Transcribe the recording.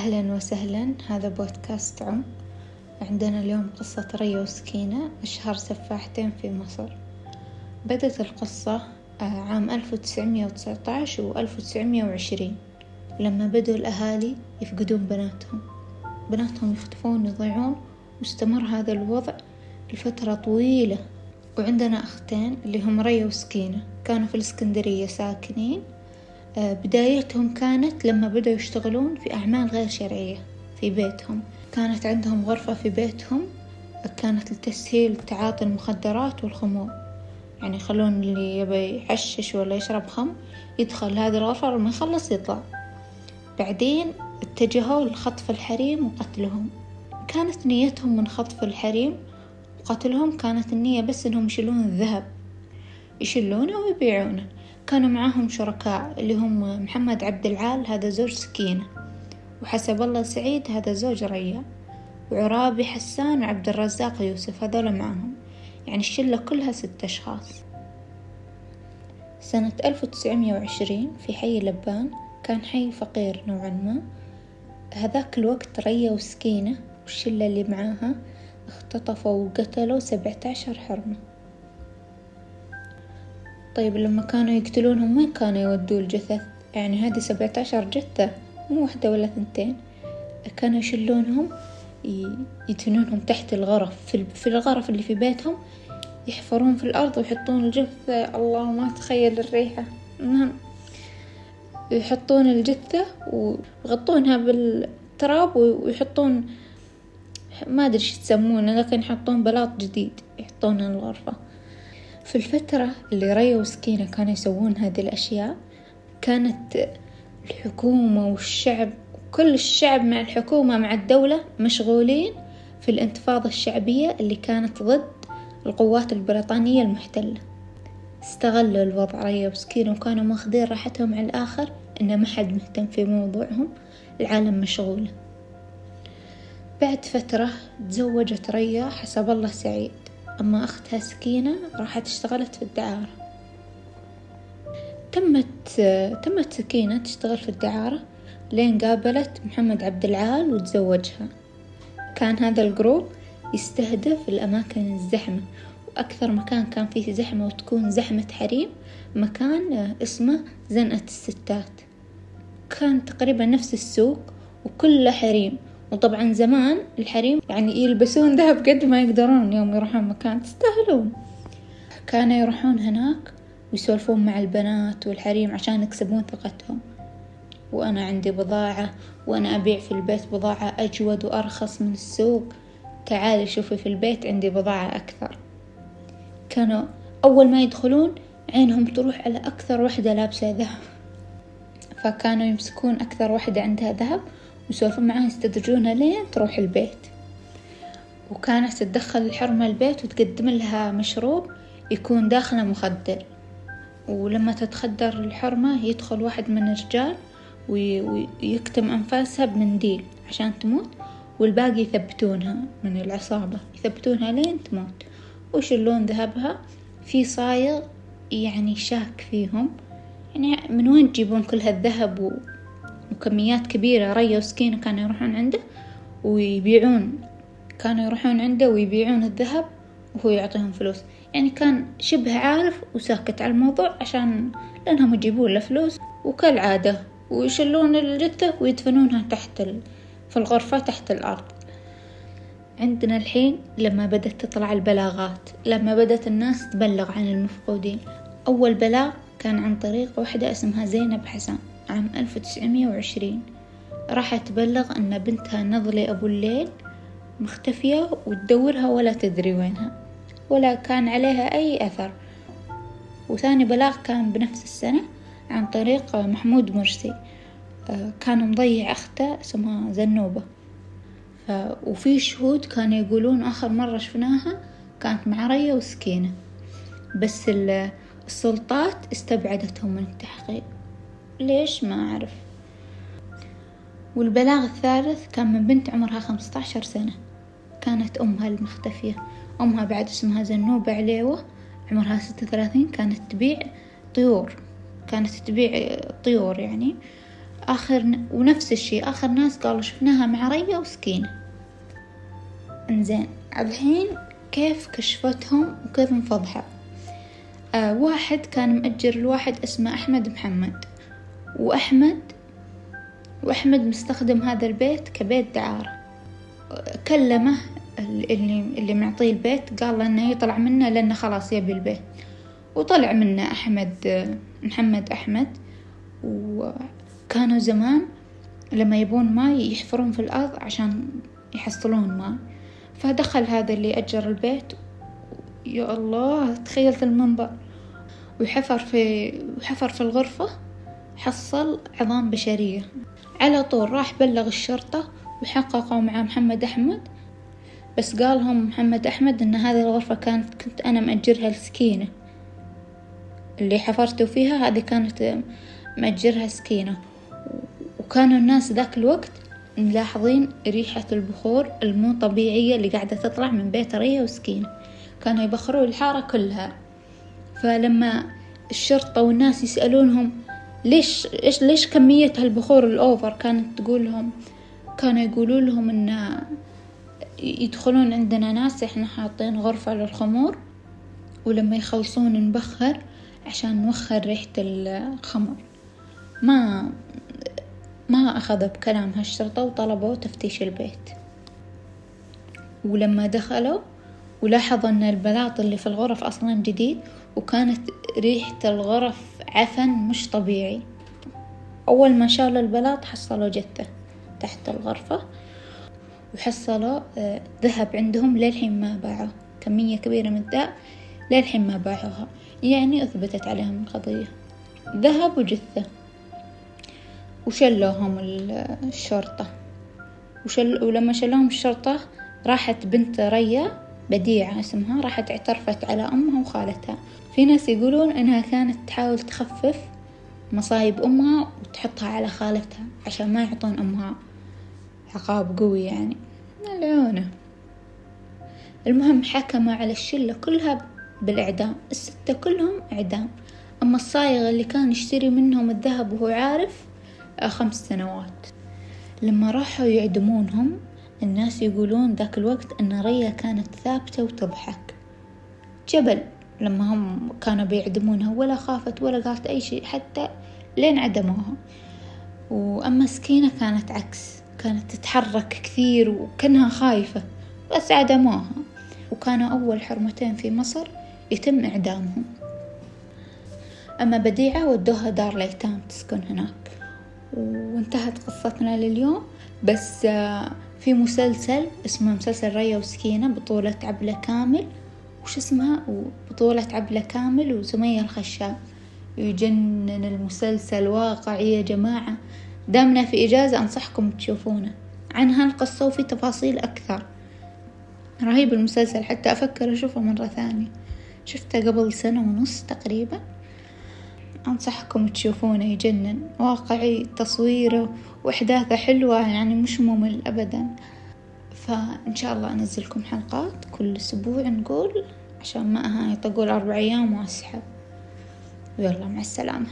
أهلا وسهلا. هذا بودكاست عم. عندنا اليوم قصة ريا وسكينة أشهر سفاحتين في مصر. بدت القصة آه، عام ألف وتسعمية وتسعتاش وألف وتسعمية وعشرين لما بدوا الأهالي يفقدون بناتهم. بناتهم يختفون يضيعون. واستمر هذا الوضع لفترة طويلة. وعندنا أختين اللي هم ريا وسكينة. كانوا في الإسكندرية ساكنين. بدايتهم كانت لما بدأوا يشتغلون في أعمال غير شرعية في بيتهم. كانت عندهم غرفة في بيتهم كانت لتسهيل تعاطي المخدرات والخمور. يعني يخلون اللي يبي يحشش ولا يشرب خمر يدخل هذه الغرفة لما يخلص يطلع. بعدين اتجهوا لخطف الحريم وقتلهم. كانت نيتهم من خطف الحريم وقتلهم كانت النية بس إنهم يشيلون الذهب. يشيلونه ويبيعونه. كانوا معاهم شركاء اللي هم محمد عبد العال هذا زوج سكينة وحسب الله سعيد هذا زوج ريا وعرابي حسان وعبد الرزاق يوسف هذول معاهم. يعني الشلة كلها ست أشخاص. سنة ألف وتسعمية وعشرين في حي لبان كان حي فقير نوعا ما. هذاك الوقت ريا وسكينة والشلة اللي معاها اختطفوا وقتلوا سبعة عشر حرمة. طيب لما كانوا يقتلونهم وين كانوا يودوا الجثث؟ يعني هذه سبعة عشر جثة مو واحدة ولا ثنتين. كانوا يشلونهم يدفنونهم تحت الغرف. في الغرف اللي في بيتهم يحفرون في الأرض ويحطون الجثة. الله ما تخيل الريحة. المهم يحطون الجثة ويغطونها بالتراب ويحطون ما أدري إيش تسمونه لكن يحطون بلاط جديد يحطونه الغرفة. في الفترة اللي ريا وسكينة كانوا يسوون هذه الأشياء كانت الحكومة والشعب كل الشعب مع الحكومة مع الدولة مشغولين في الانتفاضة الشعبية اللي كانت ضد القوات البريطانية المحتلة. استغلوا الوضع ريا وسكينة وكانوا ماخذين راحتهم على الآخر إن ما حد مهتم في موضوعهم العالم مشغولة بعد فترة تزوجت ريا حسب الله سعيد. أما أختها سكينة راحت اشتغلت في الدعارة. تمت تمت سكينة تشتغل في الدعارة لين قابلت محمد عبد العال وتزوجها. كان هذا الجروب يستهدف الأماكن الزحمة وأكثر مكان كان فيه زحمة وتكون زحمة حريم مكان اسمه زنقة الستات. كان تقريبا نفس السوق وكله حريم. وطبعا زمان الحريم يعني يلبسون ذهب قد ما يقدرون يوم يروحون مكان تستاهلون. كانوا يروحون هناك ويسولفون مع البنات والحريم عشان يكسبون ثقتهم. وأنا عندي بضاعة وأنا أبيع في البيت بضاعة أجود وأرخص من السوق. تعالي شوفي في البيت عندي بضاعة أكثر. كانوا أول ما يدخلون عينهم تروح على أكثر وحدة لابسة ذهب. فكانوا يمسكون أكثر وحدة عندها ذهب ويسولفون معاها يستدرجونها لين تروح البيت. وكانت تدخل الحرمة البيت وتقدم لها مشروب يكون داخله مخدر. ولما تتخدر الحرمة يدخل واحد من الرجال ويكتم أنفاسها بمنديل عشان تموت والباقي يثبتونها من العصابة. يثبتونها لين تموت. ويشلون ذهبها؟ في صايغ يعني شاك فيهم. يعني من وين تجيبون كل هالذهب وكميات كبيرة ريا وسكينة كانوا يروحون عنده ويبيعون. كانوا يروحون عنده ويبيعون الذهب وهو يعطيهم فلوس. يعني كان شبه عارف وساكت على الموضوع عشان لأنهم يجيبون له فلوس وكالعادة ويشلون الجثة ويدفنونها تحت ال... في الغرفة تحت الأرض. عندنا الحين لما بدأت تطلع البلاغات لما بدأت الناس تبلغ عن المفقودين. أول بلاغ كان عن طريق واحدة اسمها زينب حسن عام ألف وتسعمية وعشرين. راحت تبلغ أن بنتها نضلي أبو الليل مختفية وتدورها ولا تدري وينها ولا كان عليها أي أثر. وثاني بلاغ كان بنفس السنة عن طريق محمود مرسي كان مضيع أخته اسمها زنوبة. وفي شهود كانوا يقولون آخر مرة شفناها كانت مع ريا وسكينة. بس السلطات استبعدتهم من التحقيق. ليش ما أعرف؟ والبلاغ الثالث كان من بنت عمرها خمسة عشر سنة. كانت أمها المختفية. أمها بعد اسمها زنوبة عليوة عمرها ستة وثلاثين كانت تبيع طيور. كانت تبيع طيور يعني. آخر ونفس الشي آخر ناس قالوا شفناها مع ريا وسكينة. إنزين. الحين كيف كشفتهم وكيف انفضحوا؟ آه واحد كان مأجر الواحد اسمه أحمد محمد. وأحمد وأحمد مستخدم هذا البيت كبيت دعارة. كلمه اللي اللي معطيه البيت قال له إنه يطلع منه لأنه خلاص يبي البيت. وطلع منه أحمد محمد أحمد. وكانوا زمان لما يبون ماي يحفرون في الأرض عشان يحصلون ماي. فدخل هذا اللي أجر البيت. يا الله تخيلت المنظر وحفر في وحفر في الغرفة. حصل عظام بشرية. على طول راح بلغ الشرطة وحققوا مع محمد أحمد. بس قالهم محمد أحمد إن هذه الغرفة كانت كنت أنا مأجرها لسكينة. اللي حفرتوا فيها هذه كانت مأجرها سكينة. وكانوا الناس ذاك الوقت ملاحظين ريحة البخور المو طبيعية اللي قاعدة تطلع من بيت ريا وسكينة. كانوا يبخروا الحارة كلها. فلما الشرطة والناس يسألونهم ليش إيش ليش كمية هالبخور الأوفر كانت تقول لهم كانوا يقولوا لهم إن يدخلون عندنا ناس إحنا حاطين غرفة للخمور ولما يخلصون نبخر عشان نوخر ريحة الخمر. ما ما أخذ بكلام هالشرطة وطلبوا تفتيش البيت. ولما دخلوا ولاحظوا أن البلاط اللي في الغرف أصلا جديد وكانت ريحة الغرف عفن مش طبيعي. أول ما شالوا البلاط حصلوا جثة تحت الغرفة وحصلوا آه، ذهب عندهم للحين ما باعوه. كمية كبيرة من الذهب للحين ما باعوها. يعني أثبتت عليهم القضية. ذهب وجثة. وشلوهم الشرطة. وشل ولما شلوهم الشرطة راحت بنت ريا بديعة اسمها راحت اعترفت على أمها وخالتها. في ناس يقولون إنها كانت تحاول تخفف مصايب أمها وتحطها على خالتها عشان ما يعطون أمها عقاب قوي يعني. ملعونة. المهم حكموا على الشلة كلها بالإعدام. الستة كلهم إعدام. أما الصايغ اللي كان يشتري منهم الذهب وهو عارف خمس سنوات. لما راحوا يعدمونهم الناس يقولون ذاك الوقت أن ريا كانت ثابتة وتضحك. جبل لما هم كانوا بيعدمونها ولا خافت ولا قالت أي شيء حتى لين عدموها. وأما سكينة كانت عكس كانت تتحرك كثير وكأنها خايفة بس عدموها. وكانوا أول حرمتين في مصر يتم إعدامهم. أما بديعة ودوها دار الأيتام تسكن هناك. وانتهت قصتنا لليوم بس آه، في مسلسل اسمه مسلسل ريا وسكينة بطولة عبلة كامل. وش اسمها؟ بطولة عبلة كامل وسمية الخشاب. يجنن المسلسل واقعي يا جماعة. دامنا في إجازة أنصحكم تشوفونه. عن هالقصة وفي تفاصيل أكثر. رهيب المسلسل حتى أفكر أشوفه مرة ثانية. شفته قبل سنة ونص تقريبا. أنصحكم تشوفونه يجنن. واقعي تصويره وأحداثه حلوة يعني مش ممل أبدا. فإن شاء الله أنزلكم حلقات كل أسبوع نقول عشان ما يطقول أربع أيام وأسحب. ويلا مع السلامة.